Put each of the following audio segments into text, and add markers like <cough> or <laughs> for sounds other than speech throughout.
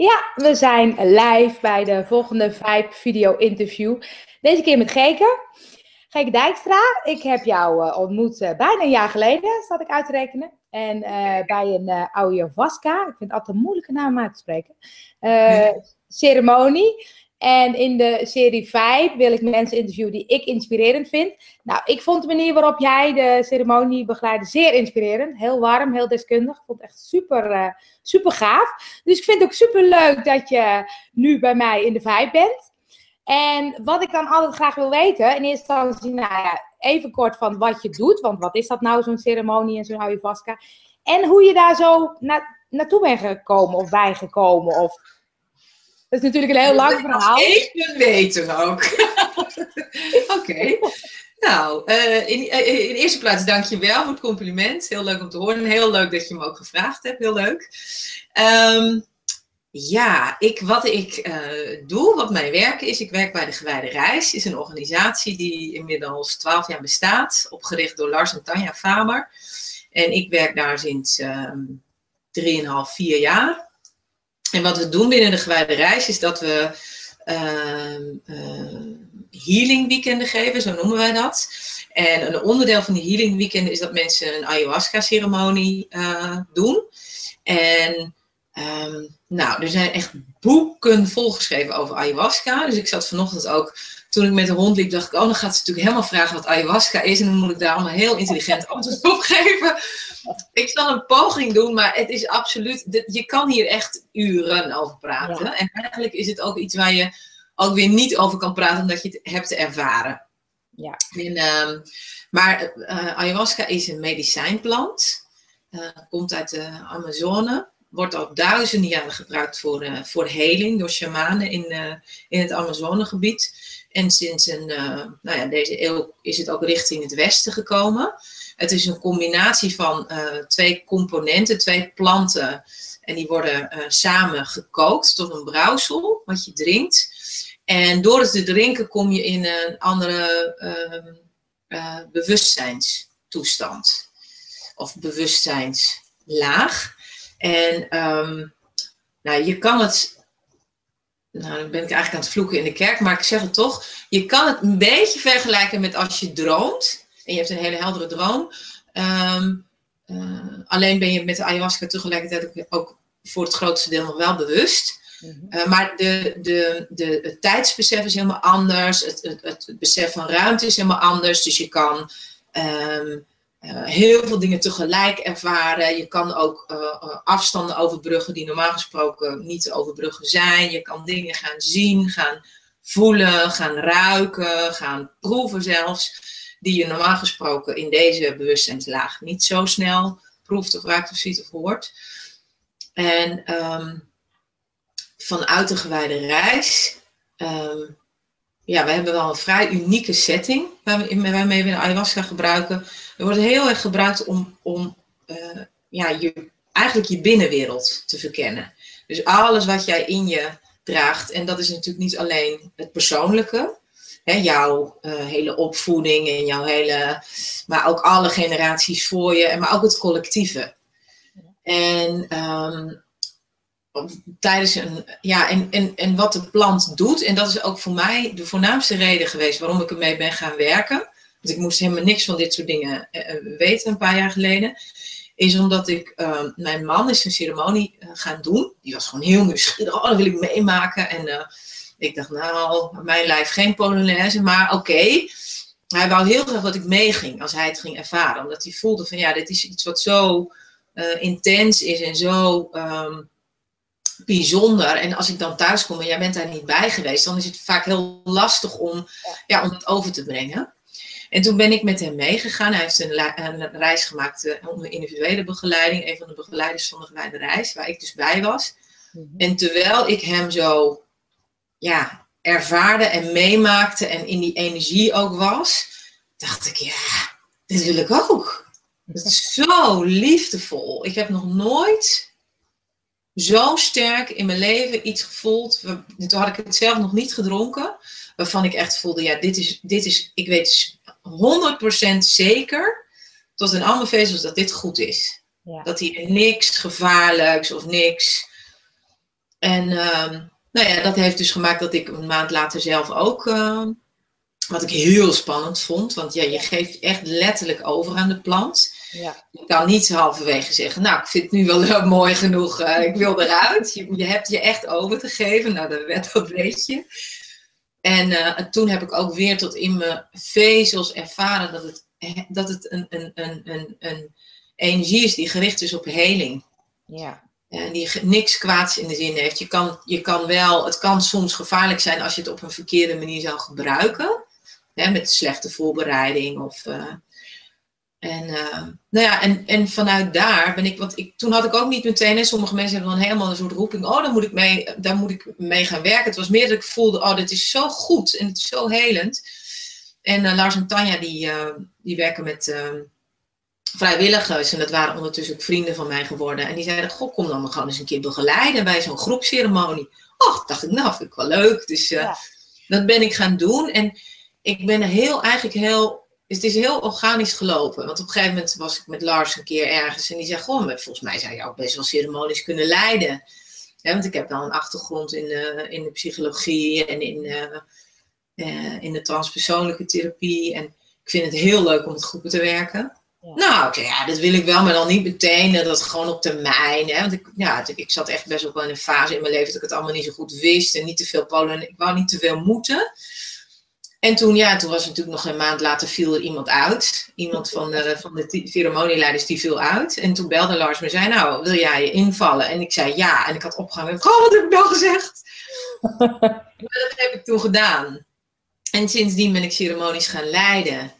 Ja, we zijn live bij de volgende Vibe video interview. Deze keer met Geke. Geke Dijkstra, ik heb jou uh, ontmoet uh, bijna een jaar geleden, zat ik uit te rekenen. En uh, bij een uh, ayahuasca, ik vind het altijd een moeilijke naam uit te spreken, ceremonie. En in de serie 5 wil ik mensen interviewen die ik inspirerend vind. Nou, ik vond de manier waarop jij de ceremonie begeleidde zeer inspirerend. Heel warm, heel deskundig. Ik vond het echt super, uh, super gaaf. Dus ik vind het ook super leuk dat je nu bij mij in de 5 bent. En wat ik dan altijd graag wil weten, in eerste instantie, nou ja, even kort van wat je doet. Want wat is dat nou, zo'n ceremonie en zo'n ayahuasca? En hoe je daar zo na naartoe bent gekomen of bijgekomen of... Dat is natuurlijk een heel lang verhaal. Even weten ook. <laughs> Oké. Okay. Nou, uh, in, uh, in eerste plaats dank je wel voor het compliment. Heel leuk om te horen. Heel leuk dat je me ook gevraagd hebt. Heel leuk. Um, ja, ik, wat ik uh, doe, wat mijn werk is, ik werk bij de Gewijde Reis. is een organisatie die inmiddels 12 jaar bestaat, opgericht door Lars en Tanja Faber. En ik werk daar sinds 3,5, 4 jaar. En wat we doen binnen de Gewijde Reis is dat we uh, uh, healing weekenden geven, zo noemen wij dat. En een onderdeel van die healing weekenden is dat mensen een ayahuasca ceremonie uh, doen. En um, nou, er zijn echt boeken volgeschreven over ayahuasca. Dus ik zat vanochtend ook, toen ik met de hond liep, dacht ik, oh, dan gaat ze natuurlijk helemaal vragen wat ayahuasca is. En dan moet ik daar allemaal heel intelligent antwoord op geven. Ik zal een poging doen, maar het is absoluut, je kan hier echt uren over praten. Ja. En eigenlijk is het ook iets waar je ook weer niet over kan praten, omdat je het hebt ervaren. Ja. En, um, maar uh, ayahuasca is een medicijnplant. Uh, komt uit de Amazone wordt al duizenden jaren gebruikt voor, uh, voor heling door shamanen in, in het Amazonegebied. En sinds een, uh, nou ja, deze eeuw is het ook richting het westen gekomen. Het is een combinatie van twee componenten, twee planten. En die worden samen gekookt tot een brouwsel, wat je drinkt. En door het te drinken kom je in een andere ehm, bewustzijnstoestand. Of bewustzijnslaag. En um, nou, je kan het. Nou, dan ben ik eigenlijk aan het vloeken in de kerk, maar ik zeg het toch. Je kan het een beetje vergelijken met als je droomt. En je hebt een hele heldere droom. Um, uh, alleen ben je met de ayahuasca tegelijkertijd ook voor het grootste deel nog wel bewust. Mm-hmm. Uh, maar de, de, de, het tijdsbesef is helemaal anders. Het, het, het, besef van ruimte is helemaal anders. Dus je kan um, uh, heel veel dingen tegelijk ervaren. Je kan ook uh, afstanden overbruggen die normaal gesproken niet te overbruggen zijn. Je kan dingen gaan zien, gaan voelen, gaan ruiken, gaan proeven zelfs. Die je normaal gesproken in deze bewustzijnslaag niet zo snel proeft of ruikt of ziet of hoort. En um, vanuit de gewijde reis um, ja, we hebben wel een vrij unieke setting waarmee we ayahuasca gebruiken. Er wordt heel erg gebruikt om, om uh, ja, je, eigenlijk je binnenwereld te verkennen. Dus alles wat jij in je draagt, en dat is natuurlijk niet alleen het persoonlijke, hè, jouw uh, hele opvoeding en jouw hele, maar ook alle generaties voor je, maar ook het collectieve. En um, tijdens een, ja, en, en, en wat de plant doet, en dat is ook voor mij de voornaamste reden geweest waarom ik ermee ben gaan werken. Want ik moest helemaal niks van dit soort dingen uh, weten een paar jaar geleden. Is omdat ik, uh, mijn man is een ceremonie uh, gaan doen. Die was gewoon heel nieuwsgierig. Oh, dat wil ik meemaken. En ik dacht, nou, mijn lijf geen Polonaise, maar oké. Okay. Hij wou heel graag dat ik meeging als hij het ging ervaren. Omdat hij voelde van, ja, dit is iets wat zo intens is en zo... Um, bijzonder. En als ik dan thuis kom en jij bent daar niet bij geweest, dan is het vaak heel lastig om, ja. om het over te brengen. En toen ben ik met hem meegegaan. Hij heeft een, een reis gemaakt uh, onder individuele begeleiding. Een van de begeleiders van de geleide reis, waar ik dus bij was. Mhm. En terwijl ik hem zo ja, ervaarde en meemaakte en in die energie ook was, dacht ik, ja, dit wil ik ook. Het is zo liefdevol. Ik heb nog nooit zo sterk in mijn leven iets gevoeld. Toen had ik het zelf nog niet gedronken. Waarvan ik echt voelde, ja, dit is, dit is ik weet 100% zeker tot een andere vezels dat dit goed is. Ja. Dat hier niks gevaarlijks of niks En ehm, nou ja, dat heeft dus gemaakt dat ik een maand later zelf ook, ehm, wat ik heel spannend vond, want ja, je geeft echt letterlijk over aan de plant. Ja. Je kan niet halverwege zeggen, nou, ik vind het nu wel heel mooi genoeg, uh, ik wil eruit. Je, je, hebt je echt over te geven, nou, dat, werd, dat weet je. En uh, toen heb ik ook weer tot in mijn vezels ervaren dat het, dat het een, een, een, een, een energie is die gericht is op heling. Ja. En die niks kwaads in de zin heeft. Je kan, je kan wel, het kan soms gevaarlijk zijn als je het op een verkeerde manier zou gebruiken. Hè, met slechte voorbereiding of... Uh, en, uh, nou ja, en, en vanuit daar ben ik, want ik, toen had ik ook niet meteen, hè, sommige mensen hebben dan helemaal een soort roeping, oh, daar moet ik mee, daar moet ik mee gaan werken. Het was meer dat ik voelde, oh, dit is zo goed en het is zo helend. En uh, Lars en Tanja, die, die werken met vrijwilligers. En dat waren ondertussen ook vrienden van mij geworden. En die zeiden, goh, kom dan maar gewoon eens een keer begeleiden bij zo'n groepsceremonie. Och, dacht ik, nou, vind ik wel leuk. Dus dat ben ik gaan doen. En ik ben heel, eigenlijk heel, het is heel organisch gelopen. Want op een gegeven moment was ik met Lars een keer ergens. En die zei, goh, volgens mij zou je ook best wel ceremonies kunnen leiden. want ik heb dan een achtergrond in de, in de psychologie en in, uh, in de transpersoonlijke therapie. En ik vind het heel leuk om met groepen te werken. Nou, ja, dat wil ik wel, maar dan niet meteen. Dat gewoon op termijn. Hè? Want ik, ja, ik zat echt best wel in een fase in mijn leven dat ik het allemaal niet zo goed wist. En niet te veel polen. Ik wou niet te veel moeten. En toen, ja, toen was natuurlijk nog een maand later viel er iemand uit. Iemand van de, van de ceremonieleiders die viel uit. En toen belde Lars me zei, nou, wil jij je invallen? En ik zei ja. En ik had opgehangen. Oh, wat heb ik nou gezegd? <laughs> dat heb ik toen gedaan. En sindsdien ben ik ceremonies gaan leiden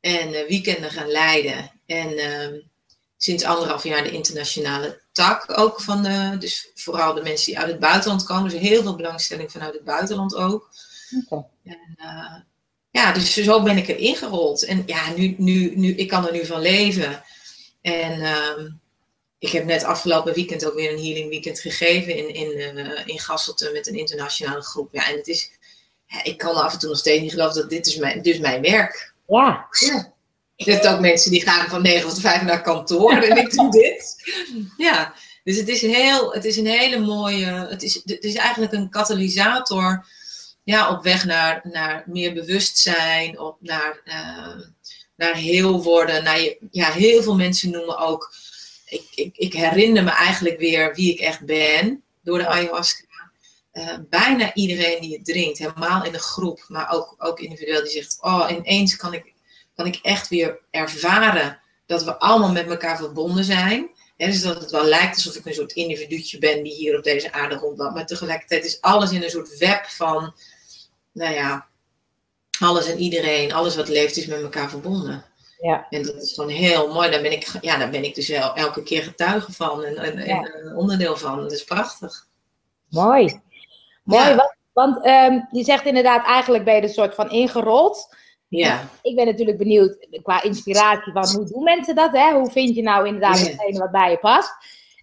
en uh, weekenden gaan leiden. En uh, sinds anderhalf jaar de internationale tak ook van de, dus vooral de mensen die uit het buitenland komen. Dus heel veel belangstelling vanuit het buitenland ook. Okay. En, uh, ja, dus zo ben ik erin gerold. En ja, nu, nu, nu, ik kan er nu van leven. En uh, ik heb net afgelopen weekend ook weer een healing weekend gegeven in, in, uh, in Gasselte met een internationale groep. Ja, en het is, ja, ik kan af en toe nog steeds niet geloven dat dit is mijn, dus mijn werk. Ja. ja. Je hebt ook mensen die gaan van 9 tot 5 naar kantoor en ik doe dit. Ja, dus het is, heel, het is een hele mooie, het is, het is eigenlijk een katalysator ja, op weg naar, naar meer bewustzijn, op naar, uh, naar heel worden. Naar je, ja, heel veel mensen noemen ook, ik, ik, ik herinner me eigenlijk weer wie ik echt ben door de ayahuasca. Uh, bijna iedereen die het drinkt, helemaal in de groep, maar ook, ook individueel, die zegt: Oh, ineens kan ik, kan ik echt weer ervaren dat we allemaal met elkaar verbonden zijn. dus dat het wel lijkt alsof ik een soort individuutje ben die hier op deze aarde rondloopt. Maar tegelijkertijd is alles in een soort web van, nou ja, alles en iedereen, alles wat leeft is met elkaar verbonden. Ja. En dat is gewoon heel mooi. Daar ben ik, ja, daar ben ik dus wel elke keer getuige van en, en, onderdeel van. Dat is prachtig. Mooi. Mooi, want, want um, je zegt inderdaad, eigenlijk ben je er soort van ingerold. Ja. Ik ben natuurlijk benieuwd qua inspiratie van hoe doen mensen dat? Hè? Hoe vind je nou inderdaad hetgene wat bij je past?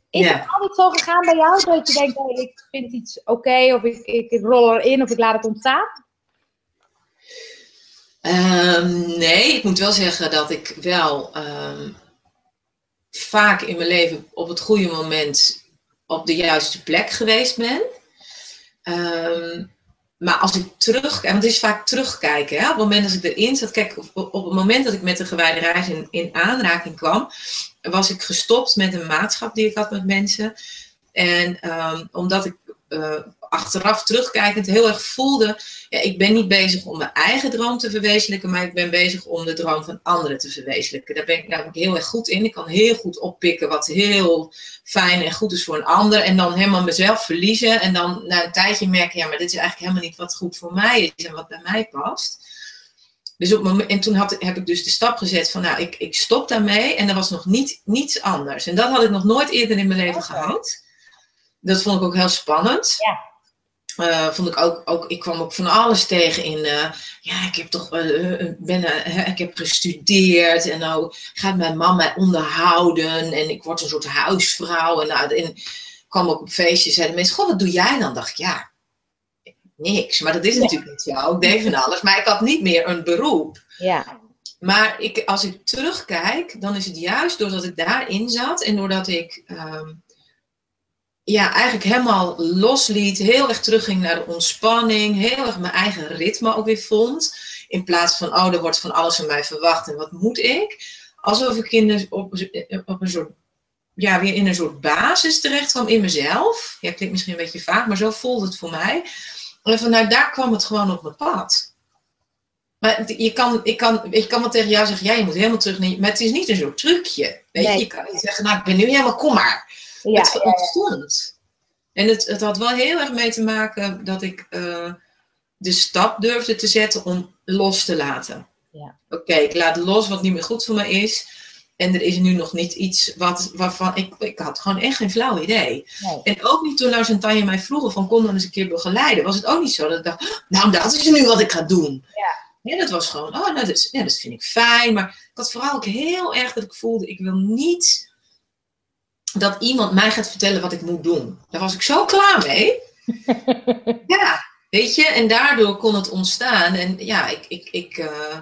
Is het altijd zo gegaan bij jou dat je denkt, ik vind iets oké of ik, ik, rol erin of ik laat het ontstaan? Um, nee, ik moet wel zeggen dat ik wel um, vaak in mijn leven op het goede moment op de juiste plek geweest ben. Um, maar als ik terug, want het is vaak terugkijken, hè? op het moment dat ik erin zat, kijk, op, op het moment dat ik met de gewijde reis in, in aanraking kwam, was ik gestopt met een maatschap die ik had met mensen. En omdat ik uh, achteraf terugkijkend heel erg voelde, ja, ik ben niet bezig om mijn eigen droom te verwezenlijken, maar ik ben bezig om de droom van anderen te verwezenlijken. Daar ben ik namelijk heel erg goed in. Ik kan heel goed oppikken wat heel fijn en goed is voor een ander en dan helemaal mezelf verliezen en dan na een tijdje merken, ja, maar dit is eigenlijk helemaal niet wat goed voor mij is en wat bij mij past. Dus op moment, en toen had, heb ik dus de stap gezet van, nou, ik, ik stop daarmee en er was nog niet, niets anders. En dat had ik nog nooit eerder in mijn leven gehad. Dat vond ik ook heel spannend. Ja. Uh, vond ik ook, ook, ik kwam ook van alles tegen in, uh, ja, ik heb toch, uh, ben, ik heb gestudeerd en nou gaat mijn man mij onderhouden en ik word een soort huisvrouw. En, nou, en kwam ook op feestjes, zeiden mensen, goh, wat doe jij dan? dacht ik, ja, niks. Maar dat is natuurlijk niet zo. Ik deed van alles, maar ik had niet meer een beroep. Ja. Maar ik, als ik terugkijk, dan is het juist doordat ik daarin zat en doordat ik... Um, ja, eigenlijk helemaal losliet. Heel erg terugging naar de ontspanning. Heel erg mijn eigen ritme ook weer vond. In plaats van, oh, er wordt van alles van mij verwacht en wat moet ik? Alsof ik in op, op een soort, ja, weer in een soort basis terecht kwam in mezelf. Ja, klinkt misschien een beetje vaag, maar zo voelde het voor mij. En vanuit daar kwam het gewoon op mijn pad. Maar je kan, ik kan, je kan wel tegen jou zeggen, ja, je moet helemaal terug naar Maar het is niet een soort trucje. Weet je? je kan niet zeggen, nou, ik ben nu helemaal, kom maar. Ja, het ontstond. En het, het had wel heel erg mee te maken dat ik uh, de stap durfde te zetten om los te laten. Ja. Oké, ik laat los wat niet meer goed voor mij is. En er is nu nog niet iets wat, waarvan ik, ik had gewoon echt geen flauw idee. Nee. En ook niet toen Lars en Tanja mij vroegen van kom dan eens een keer begeleiden. Was het ook niet zo dat ik dacht, nou dat is nu wat ik ga doen. Ja. Ja, dat was gewoon, oh, nou, dat, ja, dat vind ik fijn. Maar ik had vooral ook heel erg dat ik voelde, ik wil niet dat iemand mij gaat vertellen wat ik moet doen. Daar was ik zo klaar mee. <laughs> ja, weet je, en daardoor kon het ontstaan. En ja, ik, ik, ik uh,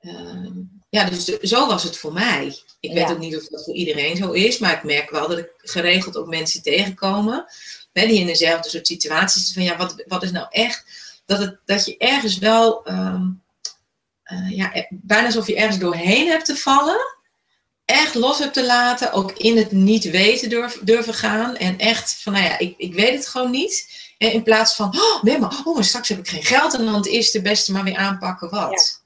uh, ja, dus zo was het voor mij. Ik weet ook niet of dat voor iedereen zo is, maar ik merk wel dat ik geregeld ook mensen tegenkomen. Hè, die in dezelfde soort situaties van ja, wat, wat is nou echt. Dat, het, dat je ergens wel um, uh, ja, bijna alsof je ergens doorheen hebt te vallen. Echt los hebt te laten, ook in het niet weten durven, durven gaan. En echt van, nou ja, ik, ik weet het gewoon niet. En in plaats van, oh nee, maar oh, straks heb ik geen geld. En dan het eerste beste maar weer aanpakken wat.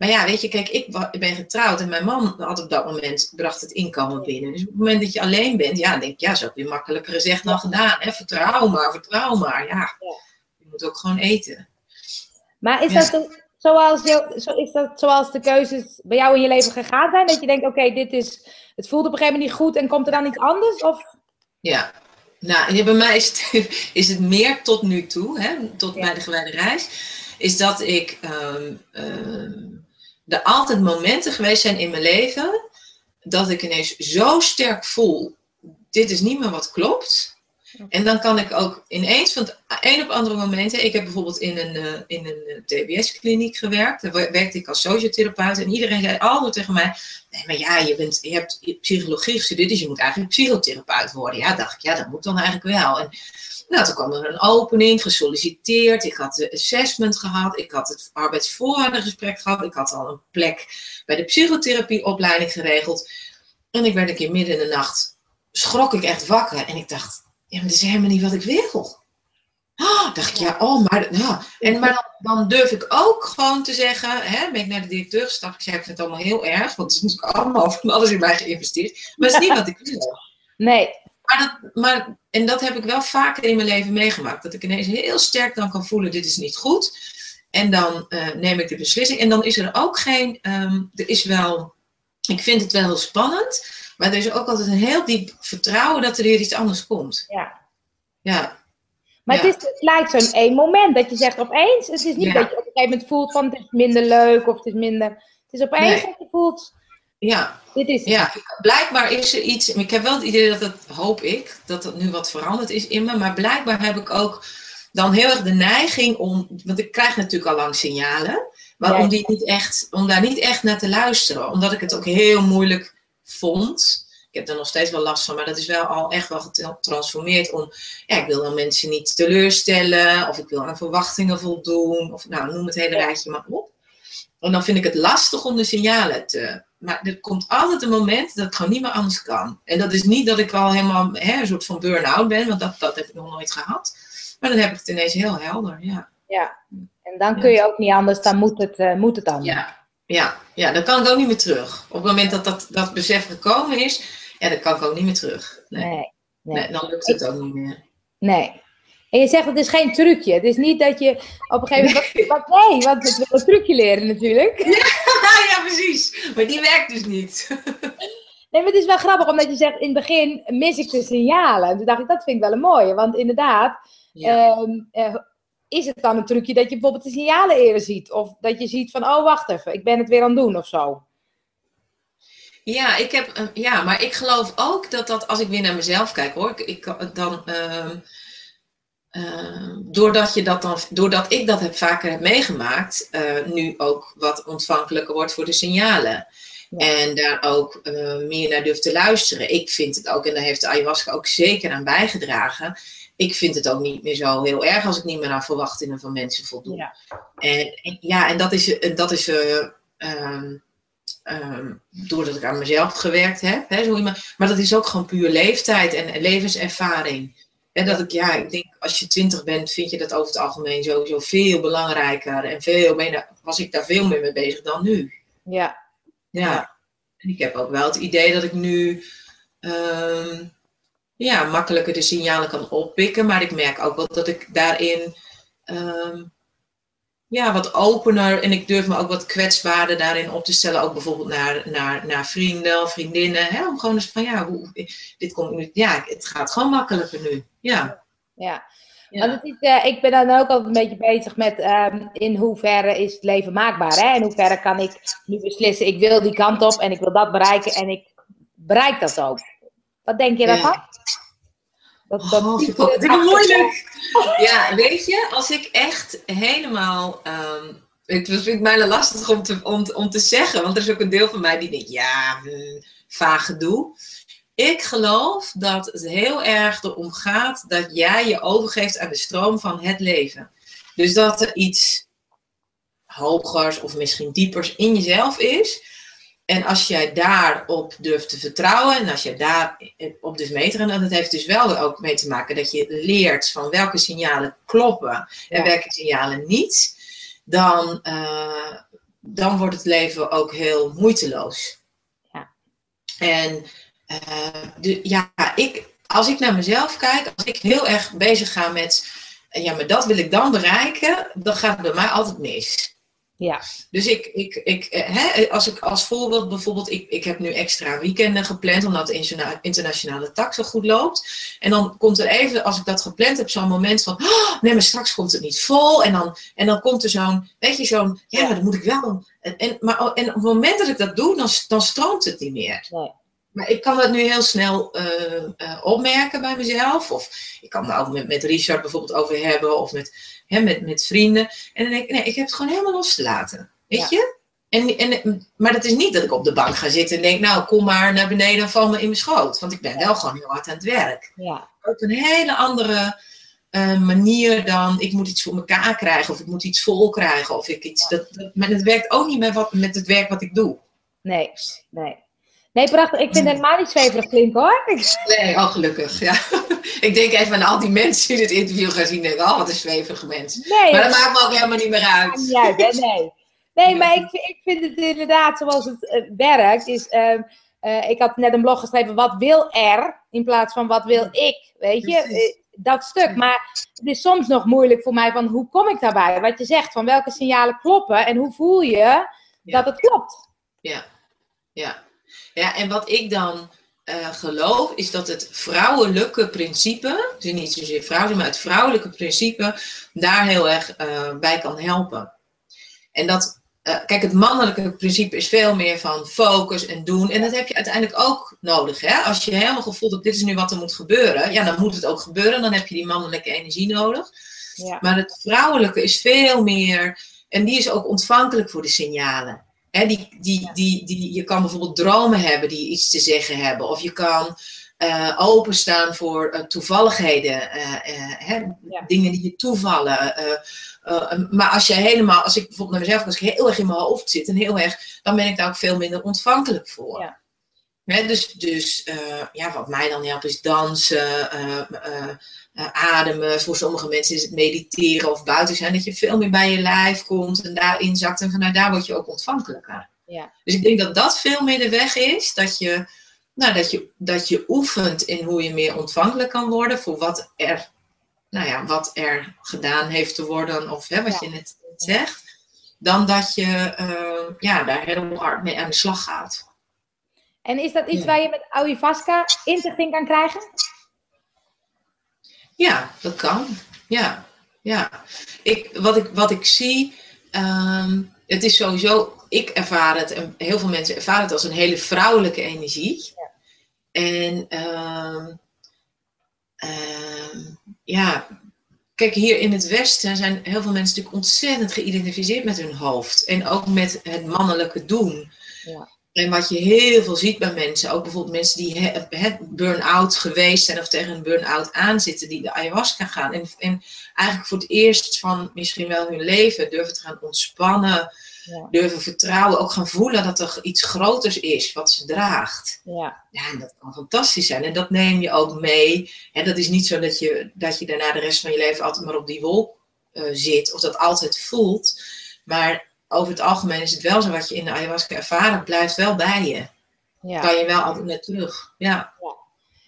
Maar ja, weet je, kijk, ik, ben getrouwd en mijn man had op dat moment, bracht het inkomen binnen. Dus op het moment dat je alleen bent, ja, denk ik, ja, zo heb je makkelijker gezegd dan gedaan. Hè? Vertrouw maar, vertrouw maar. Ja, je moet ook gewoon eten. Maar is dat, zoals, zo is dat zoals de keuzes bij jou in je leven gegaan zijn? Dat je denkt, oké, dit is, het voelt op een gegeven moment niet goed en komt er dan iets anders? Of? Ja, nou, bij mij is het, <laughs> is het meer tot nu toe, hè, tot bij de gewijde reis, is dat ik um, um, er altijd momenten geweest zijn in mijn leven dat ik ineens zo sterk voel, dit is niet meer wat klopt. En dan kan ik ook ineens van het een op andere momenten. Ik heb bijvoorbeeld in een, uh, in een uh, TBS-kliniek gewerkt. Daar werkte ik als sociotherapeut. En iedereen zei altijd tegen mij: Nee, maar ja, je, bent, je hebt psychologie gestudeerd, dus je moet eigenlijk psychotherapeut worden. Ja, dacht ik, ja, dat moet dan eigenlijk wel. En nou, toen kwam er een opening, gesolliciteerd. Ik had de assessment gehad. Ik had het arbeidsvoorwaardengesprek gehad. Ik had al een plek bij de psychotherapieopleiding geregeld. En ik werd een keer midden in de nacht, schrok ik echt wakker. En ik dacht, ja, maar dat is helemaal niet wat ik wil. Oh, dacht ik, ja, oh, maar, ja. En, maar dan, dan, durf ik ook gewoon te zeggen, hè, ben ik naar de directeur gestapt. Ik zei, ik vind het allemaal heel erg, want het is natuurlijk allemaal van alles in mij geïnvesteerd. Maar het is niet wat ik wil. Nee. Maar dat, maar, en dat heb ik wel vaker in mijn leven meegemaakt. Dat ik ineens heel sterk dan kan voelen, dit is niet goed. En dan uh, neem ik de beslissing. En dan is er ook geen, um, er is wel, ik vind het wel heel spannend. Maar er is ook altijd een heel diep vertrouwen dat er weer iets anders komt. Ja. Ja. Maar het, is, het lijkt zo'n één moment dat je zegt opeens. Het is niet dat je op een gegeven moment voelt van het is minder leuk of het is minder. Het is opeens dat je voelt. Ja. Dit is ja, blijkbaar is er iets. Ik heb wel het idee dat het, hoop ik, dat het nu wat veranderd is in me. Maar blijkbaar heb ik ook dan heel erg de neiging om. Want ik krijg natuurlijk al lang signalen. Maar om, die niet echt, om daar niet echt naar te luisteren. Omdat ik het ook heel moeilijk vond. Ik heb er nog steeds wel last van, maar dat is wel al echt wel getransformeerd om, ja, ik wil dan mensen niet teleurstellen, of ik wil aan verwachtingen voldoen, of nou, noem het hele rijtje maar op. En dan vind ik het lastig om de signalen te. Maar er komt altijd een moment dat het gewoon niet meer anders kan. En dat is niet dat ik al helemaal hè, een soort van burn-out ben, want dat, dat heb ik nog nooit gehad. Maar dan heb ik het ineens heel helder, ja. Ja, en dan kun je ook niet anders, dan moet het, uh, moet het anders. Ja, ja, ja, dan kan ik ook niet meer terug. Op het moment dat dat, dat besef gekomen is, ja, dan kan ik ook niet meer terug. Nee, nee, nee. dan lukt het ook niet meer. Nee. En je zegt het is geen trucje. Het is niet dat je op een gegeven moment. Nee, wat, nee want ik wil een trucje leren natuurlijk. Ja, <laughs> ja, precies. Maar die werkt dus niet. Nee, maar het is wel grappig omdat je zegt in het begin mis ik de signalen. En toen dacht ik, dat vind ik wel een mooie. Want inderdaad, ehm, eh, is het dan een trucje dat je bijvoorbeeld de signalen eerder ziet? Of dat je ziet van, oh wacht even, ik ben het weer aan het doen of zo? Ja, ik heb, ja, maar ik geloof ook dat dat, als ik weer naar mezelf kijk hoor, ik, ik dan, uh, uh, doordat, je dat dan, doordat ik dat heb vaker heb meegemaakt, uh, nu ook wat ontvankelijker wordt voor de signalen. En daar ook eh, meer naar durft te luisteren. Ik vind het ook, en daar heeft de ayahuasca ook zeker aan bijgedragen. Ik vind het ook niet meer zo heel erg als ik niet meer aan verwachtingen van mensen voldoen. Ja. En, ja, en dat is, dat is uh, um, um, doordat ik aan mezelf gewerkt heb. Hè, zo iemand, maar dat is ook gewoon puur leeftijd en levenservaring. En dat ik, ja, ik denk, als je twintig bent, vind je dat over het algemeen sowieso veel belangrijker. En veel meer, was ik daar veel meer mee bezig dan nu. Ja. Ja. En ik heb ook wel het idee dat ik nu um, ja, makkelijker de signalen kan oppikken. Maar ik merk ook wel dat ik daarin um, ja, wat opener en ik durf me ook wat kwetsbaarder daarin op te stellen. Ook bijvoorbeeld naar, naar, naar vrienden of vriendinnen. Hè? Om gewoon eens van ja, hoe, dit komt nu. Ja, het gaat gewoon makkelijker nu. Ja. Ja. Want het is, uh, ik ben dan ook altijd een beetje bezig met um, in hoeverre is het leven maakbaar. Hè? In hoeverre kan ik nu beslissen, ik wil die kant op en ik wil dat bereiken en ik bereik dat ook. Wat denk je daarvan? Ja. Dat, dat, oh, ik moeilijk. <laughs> Ja, weet je, als ik echt helemaal. Um, het vind ik bijna lastig om te, om, om te zeggen, want er is ook een deel van mij die denkt: ja, hm, vaag gedoe. Ik geloof dat het heel erg erom gaat dat jij je overgeeft aan de stroom van het leven. Dus dat er iets hogers of misschien diepers in jezelf is. En als jij daarop durft te vertrouwen en als je daarop dus meteren, en dat heeft dus wel ook mee te maken dat je leert van welke signalen kloppen en welke signalen niet, dan, uh, dan wordt het leven ook heel moeiteloos. Ja. En uh, de, ja, ik, als ik naar mezelf kijk, als ik heel erg bezig ga met, ja, maar dat wil ik dan bereiken, dan gaat het bij mij altijd mis. Ja. Dus ik, ik, ik eh, hè, als ik als voorbeeld bijvoorbeeld, ik, ik heb nu extra weekenden gepland omdat de internationale tak zo goed loopt. En dan komt er even, als ik dat gepland heb, zo'n moment van, oh, nee, maar straks komt het niet vol. En dan, en dan komt er zo'n, weet je, zo'n, ja, maar dan moet ik wel. En, en, maar, en op het moment dat ik dat doe, dan, dan stroomt het niet meer. Nee. Maar ik kan dat nu heel snel uh, uh, opmerken bij mezelf. Of ik kan daar ook met, met Richard bijvoorbeeld over hebben. Of met, hè, met, met vrienden. En dan denk ik, nee, ik heb het gewoon helemaal los te laten. Weet je? En, en, maar dat is niet dat ik op de bank ga zitten en denk, nou, kom maar naar beneden en val me in mijn schoot. Want ik ben wel gewoon heel hard aan het werk. Ja. Op een hele andere uh, manier dan, ik moet iets voor elkaar krijgen. Of ik moet iets vol krijgen. Of ik iets, dat, dat, maar het werkt ook niet met, wat, met het werk wat ik doe. Nee, nee. Nee, prachtig. Ik vind het helemaal niet zweverig klinken hoor. Nee, al oh, gelukkig. Ja. <laughs> Ik denk even aan al die mensen die dit interview gaan zien. Denken, oh, wat een zweverige mens. Nee, maar dat maakt me ook helemaal niet meer uit. Ja, <laughs> nee. Nee, maar ik, ik vind het inderdaad zoals het uh, werkt. Is, uh, uh, ik had net een blog geschreven, wat wil er? In plaats van wat wil ik? Weet je? Eh, dat stuk. Maar het is soms nog moeilijk voor mij van hoe kom ik daarbij? Wat je zegt, van welke signalen kloppen en hoe voel je dat het klopt? Ja, ja. Ja, en wat ik dan uh, geloof, is dat het vrouwelijke principe, dus niet zozeer vrouwen, maar het vrouwelijke principe, daar heel erg uh, bij kan helpen. En dat, uh, kijk, het mannelijke principe is veel meer van focus en doen. En dat heb je uiteindelijk ook nodig. Hè? Als je helemaal gevoeld hebt, dit is nu wat er moet gebeuren, ja, dan moet het ook gebeuren. Dan heb je die mannelijke energie nodig. Ja. Maar het vrouwelijke is veel meer, en die is ook ontvankelijk voor de signalen die, die, die, die, je kan bijvoorbeeld dromen hebben die iets te zeggen hebben. Of je kan uh, openstaan voor uh, toevalligheden. Uh, Dingen die je toevallen. maar als je helemaal, als ik bijvoorbeeld naar mezelf, als ik heel erg in mijn hoofd zit en heel erg, dan ben ik daar ook veel minder ontvankelijk voor. Ja. dus dus ja, wat mij dan helpt is dansen, ademen. Voor sommige mensen is het mediteren of buiten zijn. Dat je veel meer bij je lijf komt en daarin zakt. En vanuit daar word je ook ontvankelijker. Ja. Dus ik denk dat dat veel meer de weg is. Dat je, nou, dat, je, dat je oefent in hoe je meer ontvankelijk kan worden voor wat er, nou ja, wat er gedaan heeft te worden. Of hè, wat je net zegt. Dan dat je uh, ja, daar heel hard mee aan de slag gaat. En is dat iets waar je met Ayahuasca inzicht kan krijgen? Ja, dat kan. Ja, ja. Ik, wat, ik, wat ik zie, um, het is sowieso, ik ervaar het en heel veel mensen ervaren het als een hele vrouwelijke energie. Ja. En um, um, ja, kijk, hier in het Westen zijn heel veel mensen natuurlijk ontzettend geïdentificeerd met hun hoofd. En ook met het mannelijke doen. Ja. En wat je heel veel ziet bij mensen, ook bijvoorbeeld mensen die burn-out geweest zijn of tegen een burn-out aanzitten, die de ayahuasca gaan. En, en eigenlijk voor het eerst van misschien wel hun leven durven te gaan ontspannen, ja. durven vertrouwen, ook gaan voelen dat er iets groters is wat ze draagt. Ja. ja, en dat kan fantastisch zijn. En dat neem je ook mee. En dat is niet zo dat je, dat je daarna de rest van je leven altijd maar op die wolk uh, zit of dat altijd voelt. Maar over het algemeen is het wel zo wat je in de ayahuasca ervaren, blijft wel bij je. Ja. Kan je wel altijd naar terug. Ja. ja.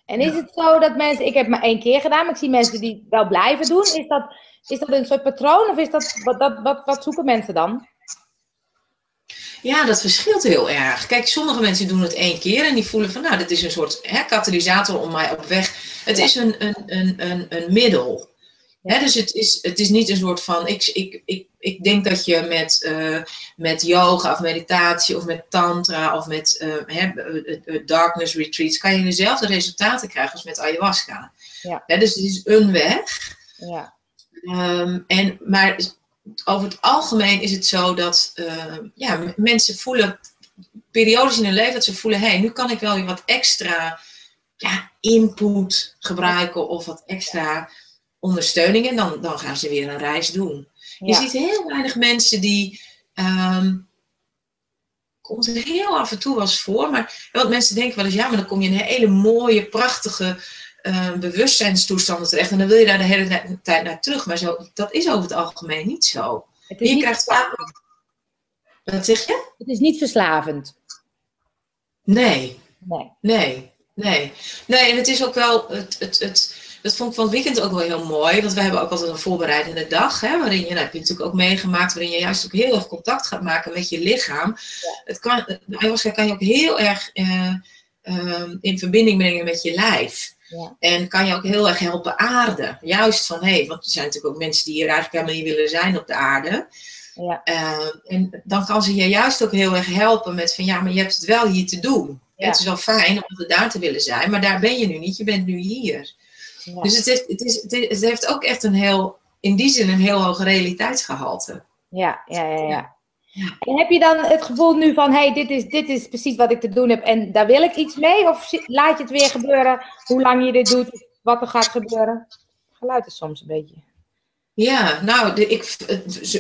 En is het zo dat mensen, ik heb maar één keer gedaan, maar ik zie mensen die wel blijven doen. Is dat, is dat een soort patroon of is dat, wat, dat, wat, wat zoeken mensen dan? Ja, dat verschilt heel erg. Kijk, sommige mensen doen het één keer en die voelen van, nou, dit is een soort hè, katalysator om mij op weg. Het is een, een, een, een, een middel. Hè, dus het is, het is niet een soort van. Ik, ik, ik, ik denk dat je met, uh, met yoga of meditatie of met tantra of met uh, darkness retreats. kan je dezelfde resultaten krijgen als met ayahuasca. Ja. Dus het is een weg. Ja. Um, en, maar over het algemeen is het zo dat uh, ja, mensen voelen periodes in hun leven dat ze voelen: hé, hey, nu kan ik wel weer wat extra ja, input gebruiken of wat extra ondersteuning en dan, dan gaan ze weer een reis doen. Je ziet heel weinig mensen die. Um, komt er heel af en toe wel eens voor, maar wat mensen denken wel eens, ja, maar dan kom je in een hele mooie, prachtige uh, bewustzijnstoestanden terecht en dan wil je daar de hele tijd naar terug. Maar zo, dat is over het algemeen niet zo. Het is je niet krijgt vaak. Wat zeg je? Het is niet verslavend. Nee. Nee. Nee. Nee. Nee, en het is ook wel. Het, het, het, dat vond ik van het weekend ook wel heel mooi. Want we hebben ook altijd een voorbereidende dag. Hè, waarin je, nou, heb je natuurlijk ook meegemaakt. Waarin je juist ook heel erg contact gaat maken met je lichaam. Het kan, ayahuasca kan je ook heel erg uh, uh, in verbinding brengen met je lijf. Ja. En kan je ook heel erg helpen aarden. Juist van, hé, hey, want er zijn natuurlijk ook mensen die hier eigenlijk helemaal niet willen zijn op de aarde. Ja. Uh, en dan kan ze je juist ook heel erg helpen met van, ja, maar je hebt het wel hier te doen. Ja. Het is wel fijn om er daar te willen zijn, maar daar ben je nu niet. Je bent nu hier. Dus het, heeft, het, is, het, heeft ook echt een heel, in die zin een heel hoog realiteitsgehalte. Ja, ja, ja, ja. En heb je dan het gevoel nu van, hey, dit is, dit is precies wat ik te doen heb en daar wil ik iets mee? Of laat je het weer gebeuren, hoe lang je dit doet, wat er gaat gebeuren? Geluid is soms een beetje. Ja, nou, de, ik,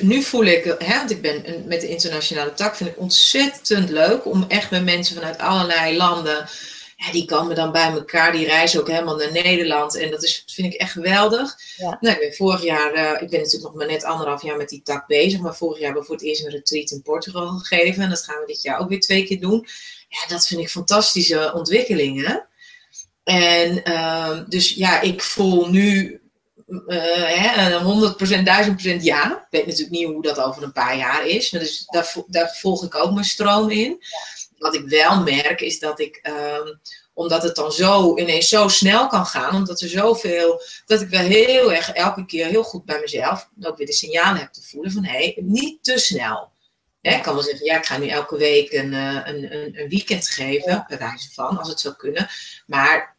nu voel ik, hè, want ik ben met de internationale tak, vind ik ontzettend leuk om echt met mensen vanuit allerlei landen ja, die komen dan bij elkaar. Die reizen ook helemaal naar Nederland. En dat is, vind ik echt geweldig. Ja. Nou, ik ben vorig jaar, uh, ik ben natuurlijk nog maar net anderhalf jaar met die tak bezig. Maar vorig jaar hebben we voor het eerst een retreat in Portugal gegeven. En dat gaan we dit jaar ook weer twee keer doen. Ja, dat vind ik fantastische ontwikkelingen. En uh, dus ja, ik voel nu uh, 100%, 1000% ja. Ik weet natuurlijk niet hoe dat over een paar jaar is. Maar dus daar, daar volg ik ook mijn stroom in. Ja wat ik wel merk is dat ik, um, omdat het dan zo ineens zo snel kan gaan, omdat er zoveel, dat ik wel heel erg elke keer heel goed bij mezelf ook weer de signalen heb te voelen van hé, hey, niet te snel. Hè, ik kan wel zeggen, ja, ik ga nu elke week een, eh, een, een, een weekend geven, bij wijze van, als het zou kunnen. Maar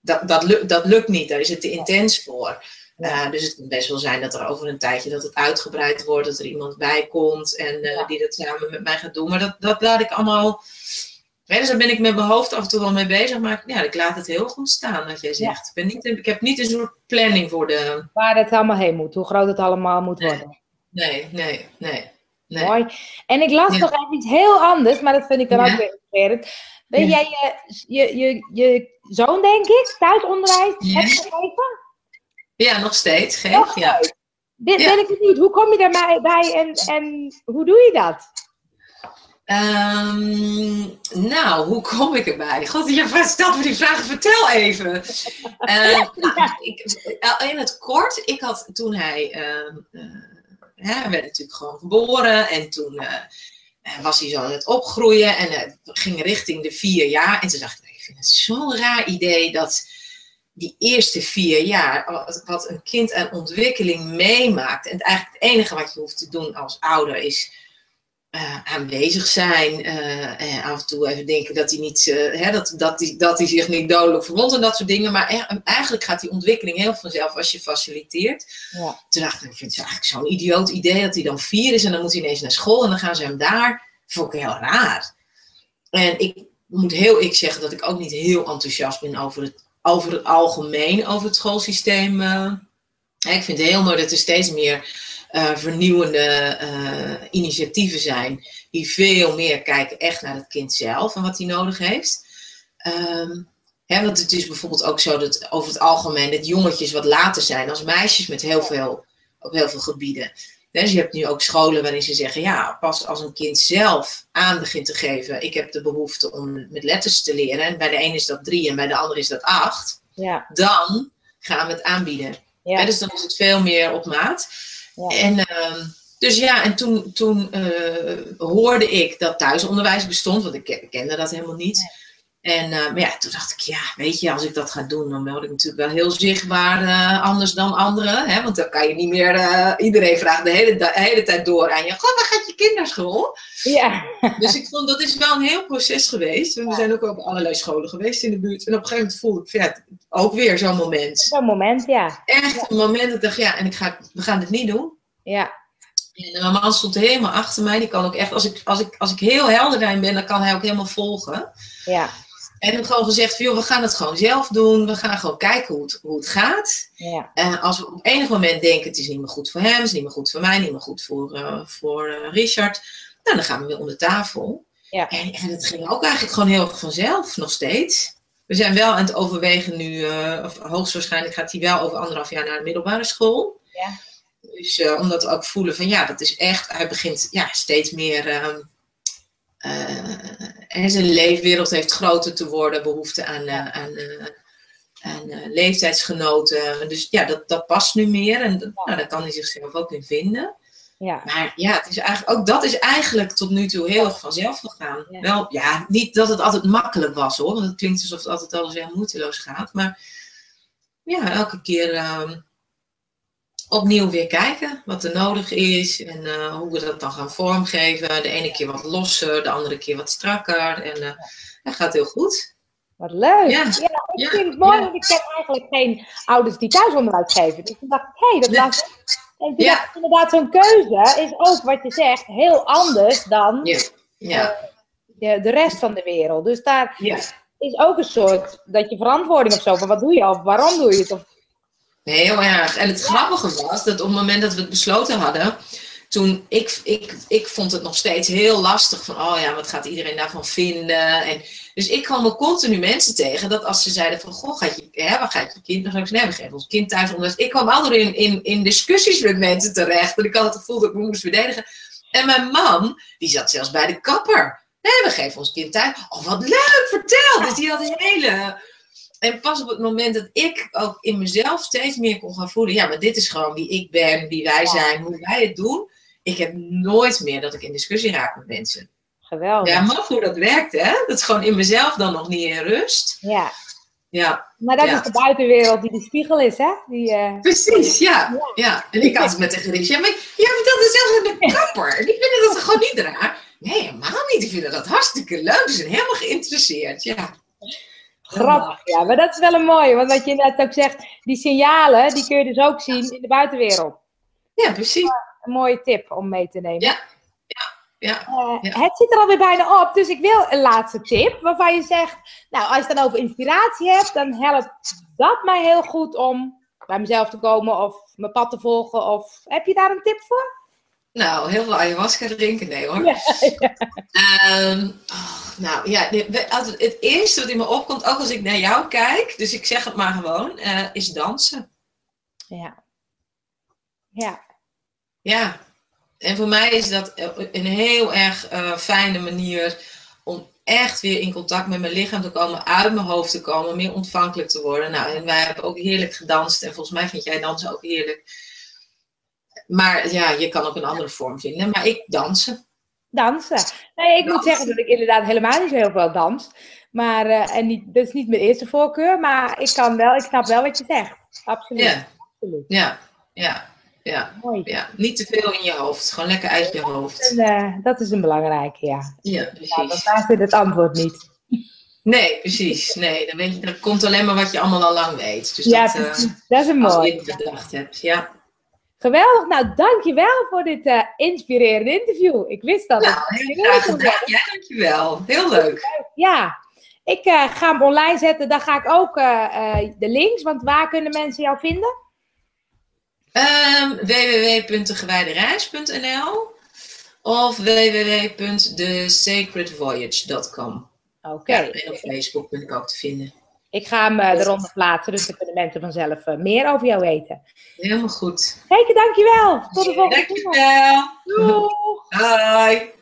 dat, dat, lukt, dat lukt niet, daar is het te intens voor. Uh, dus het kan best wel zijn dat er over een tijdje dat het uitgebreid wordt, dat er iemand bij komt en uh, ja. die dat samen met mij gaat doen. Maar dat, dat laat ik allemaal. Ja, dus daar ben ik met mijn hoofd af en toe wel mee bezig. Maar ja, ik laat het heel goed staan, wat jij zegt. Ja. Ik, ben niet, ik heb niet een soort planning voor de. Waar het allemaal heen moet, hoe groot het allemaal moet nee. worden. Nee, nee, nee. nee. Mooi. En ik las ja. nog even iets heel anders, maar dat vind ik dan ook weer inspirerend. Ben jij je, je, je, je zoon, denk ik, thuisonderwijs hebt gegeven? Ja, nog steeds. Geef, ja. Dit ben ik benieuwd. Hoe kom je daarbij bij en, en hoe doe je dat? Um, nou, hoe kom ik erbij? God, je stelt me die vragen. Vertel even. uh, <laughs> nou, ik, in het kort, ik had toen hij, uh, hij werd natuurlijk gewoon geboren en toen uh, was hij zo aan het opgroeien en ging richting de vier jaar. En toen dacht ik, ik vind het zo'n raar idee dat die eerste vier jaar, wat een kind aan ontwikkeling meemaakt. En het eigenlijk het enige wat je hoeft te doen als ouder is uh, aanwezig zijn. Uh, en af en toe even denken dat hij, niet, uh, hè, dat, dat, hij, dat hij zich niet dodelijk verwondt en dat soort dingen. Maar eigenlijk gaat die ontwikkeling heel vanzelf als je faciliteert. Ja. Toen dacht ik, ik vind het eigenlijk zo'n idioot idee dat hij dan vier is en dan moet hij ineens naar school en dan gaan ze hem daar. Vond ik heel raar. En ik moet heel ik zeggen dat ik ook niet heel enthousiast ben over het, over het algemeen, over het schoolsysteem. Uh, ik vind het heel mooi dat er steeds meer uh, vernieuwende uh, initiatieven zijn. Die veel meer kijken echt naar het kind zelf en wat hij nodig heeft. Um, hè, want het is bijvoorbeeld ook zo dat over het algemeen dat jongetjes wat later zijn als meisjes met heel veel, op heel veel gebieden. Dus je hebt nu ook scholen waarin ze zeggen, ja, pas als een kind zelf aan begint te geven, ik heb de behoefte om met letters te leren, en bij de een is dat drie en bij de ander is dat acht, ja. dan gaan we het aanbieden. Ja. dus dan is het veel meer op maat. Ja. En, uh, dus ja, en toen, toen uh, hoorde ik dat thuisonderwijs bestond, want ik kende dat helemaal niet. En uh, maar ja, toen dacht ik, ja, weet je, als ik dat ga doen, dan word ik natuurlijk wel heel zichtbaar uh, anders dan anderen. Hè? Want dan kan je niet meer, uh, iedereen vraagt de hele, de hele tijd door aan je, goh, waar gaat je kinderschool? Ja. Dus ik vond, dat is wel een heel proces geweest. We zijn ook op allerlei scholen geweest in de buurt. En op een gegeven moment voelde ik, ja, ook weer zo'n moment. Zo'n moment, ja. Echt ja. een moment dat ik dacht, ja, en ik ga, we gaan dit niet doen. Ja. En mijn man stond helemaal achter mij. Die kan ook echt, als ik, als ik, als ik heel helder daarin ben, dan kan hij ook helemaal volgen. Ja. En gewoon gezegd, joh, we gaan het gewoon zelf doen. We gaan gewoon kijken hoe het, hoe het gaat. Ja. En als we op enig moment denken, het is niet meer goed voor hem, het is niet meer goed voor mij, niet meer goed voor, uh, voor uh, Richard. Nou, dan gaan we weer om de tafel. Ja. En, en het ging ook eigenlijk gewoon heel erg vanzelf, nog steeds. We zijn wel aan het overwegen nu, uh, of hoogstwaarschijnlijk gaat hij wel over anderhalf jaar naar de middelbare school. Ja. Dus omdat we ook voelen van ja, dat is echt, hij begint ja, steeds meer ehm, uh, en zijn leefwereld heeft groter te worden, behoefte aan, uh, aan, uh, aan leeftijdsgenoten. Dus ja, dat, dat past nu meer en dat, nou, daar kan hij zichzelf ook in vinden. Ja. Maar ja, het is eigenlijk, ook dat is eigenlijk tot nu toe heel erg vanzelf gegaan. Ja. Wel, ja, niet dat het altijd makkelijk was hoor, want het klinkt alsof het altijd alles heel moeiteloos gaat. Maar ja, elke keer ehm, opnieuw weer kijken wat er nodig is en uh, hoe we dat dan gaan vormgeven. De ene keer wat losser, de andere keer wat strakker. En uh, dat gaat heel goed. Wat leuk. Ja, ja ik vind het mooi, want ik heb eigenlijk geen ouders die thuisonderwijs geven. Dus ik dacht, hé, hey, dat was... En toen dacht inderdaad, zo'n keuze is ook wat je zegt heel anders dan Ja, ja, de, de rest van de wereld. Dus daar is ook een soort dat je verantwoording of zo van wat doe je of waarom doe je het? Of, Heel erg. En het grappige was dat op het moment dat we het besloten hadden, toen ik, ik, ik vond het nog steeds heel lastig van, oh ja, wat gaat iedereen daarvan vinden? En, dus ik kwam er continu mensen tegen dat als ze zeiden van, goh, gaat je, hè, waar gaat je kind? Ik zeggen, nee, we geven ons kind thuis. Omdat ik kwam altijd in, in, in discussies met mensen terecht. En ik had het gevoel dat ik me moest verdedigen. En mijn man, die zat zelfs bij de kapper. Nee, we geven ons kind thuis. Oh, wat leuk, vertel! Dus die had een hele... En pas op het moment dat ik ook in mezelf steeds meer kon gaan voelen, ja, maar dit is gewoon wie ik ben, wie wij zijn, hoe wij het doen. Ik heb nooit meer dat ik in discussie raak met mensen. geweldig. Ja, maar hoe dat werkt, hè? Dat is gewoon in mezelf dan nog niet in rust. Ja. Ja, Maar dat Ja. is de buitenwereld die de spiegel is, hè? Die, eh, precies, ja. ja. En ik had het met tegen Rich, ja, maar jij vertelt het zelfs aan de kapper. Die vinden dat gewoon niet raar. Nee, helemaal niet. Die vinden dat hartstikke leuk. Die zijn helemaal geïnteresseerd, ja. Grappig, ja. Maar dat is wel een mooie. Want wat je net ook zegt, die signalen, die kun je dus ook zien in de buitenwereld. Ja, precies. Een mooie tip om mee te nemen. Ja, ja. Eh, Ja. Het zit er alweer bijna op, dus ik wil een laatste tip. Waarvan je zegt, nou, als je het dan over inspiratie hebt, dan helpt dat mij heel goed om bij mezelf te komen of mijn pad te volgen. Of heb je daar een tip voor? Nou, heel veel ayahuasca drinken, nee hoor. Ja, Ehm, oh, nou ja, het eerste wat in me opkomt, ook als ik naar jou kijk, dus ik zeg het maar gewoon, eh, is dansen. Ja. Ja. Ja, en voor mij is dat een heel erg eh, fijne manier om echt weer in contact met mijn lichaam te komen, uit mijn hoofd te komen, meer ontvankelijk te worden. Nou, en wij hebben ook heerlijk gedanst en volgens mij vind jij dansen ook heerlijk. Maar ja, je kan ook een andere vorm vinden, maar ik dansen. Dansen. Nee, ik moet zeggen dat ik inderdaad helemaal niet zo heel veel dans. Maar, eh, en niet, dat is niet mijn eerste voorkeur, maar ik kan wel, ik snap wel wat je zegt. Absoluut. Ja, Absoluut. ja, ja, ja, Mooi. ja. Niet te veel in je hoofd, gewoon lekker uit je hoofd. En, eh, dat is een belangrijke, ja. Ja, ja precies. want daar zit het antwoord niet. <laughs> Nee, precies. Nee, dan, weet je, dan komt alleen maar wat je allemaal al lang weet. Dus Ja, dat, precies. Dat is een als je mooi. het bedacht hebt. Ja. Geweldig. Nou, dankjewel voor dit uh, inspirerende interview. Ik wist dat. Nou, heel graag gedaan. Ja, dankjewel. Heel leuk. Ja. Ik uh, ga hem online zetten. Dan ga ik ook uh, de links. Want waar kunnen mensen jou vinden? Um, of www.thesacredvoyage.com. Oké. Okay. en op Facebook ben ik ook te vinden. Ik ga hem eh, eronder plaatsen, dus dan kunnen mensen vanzelf eh, meer over jou weten. Heel goed. Zeker, dankjewel. Tot de volgende keer. Doei. Bye.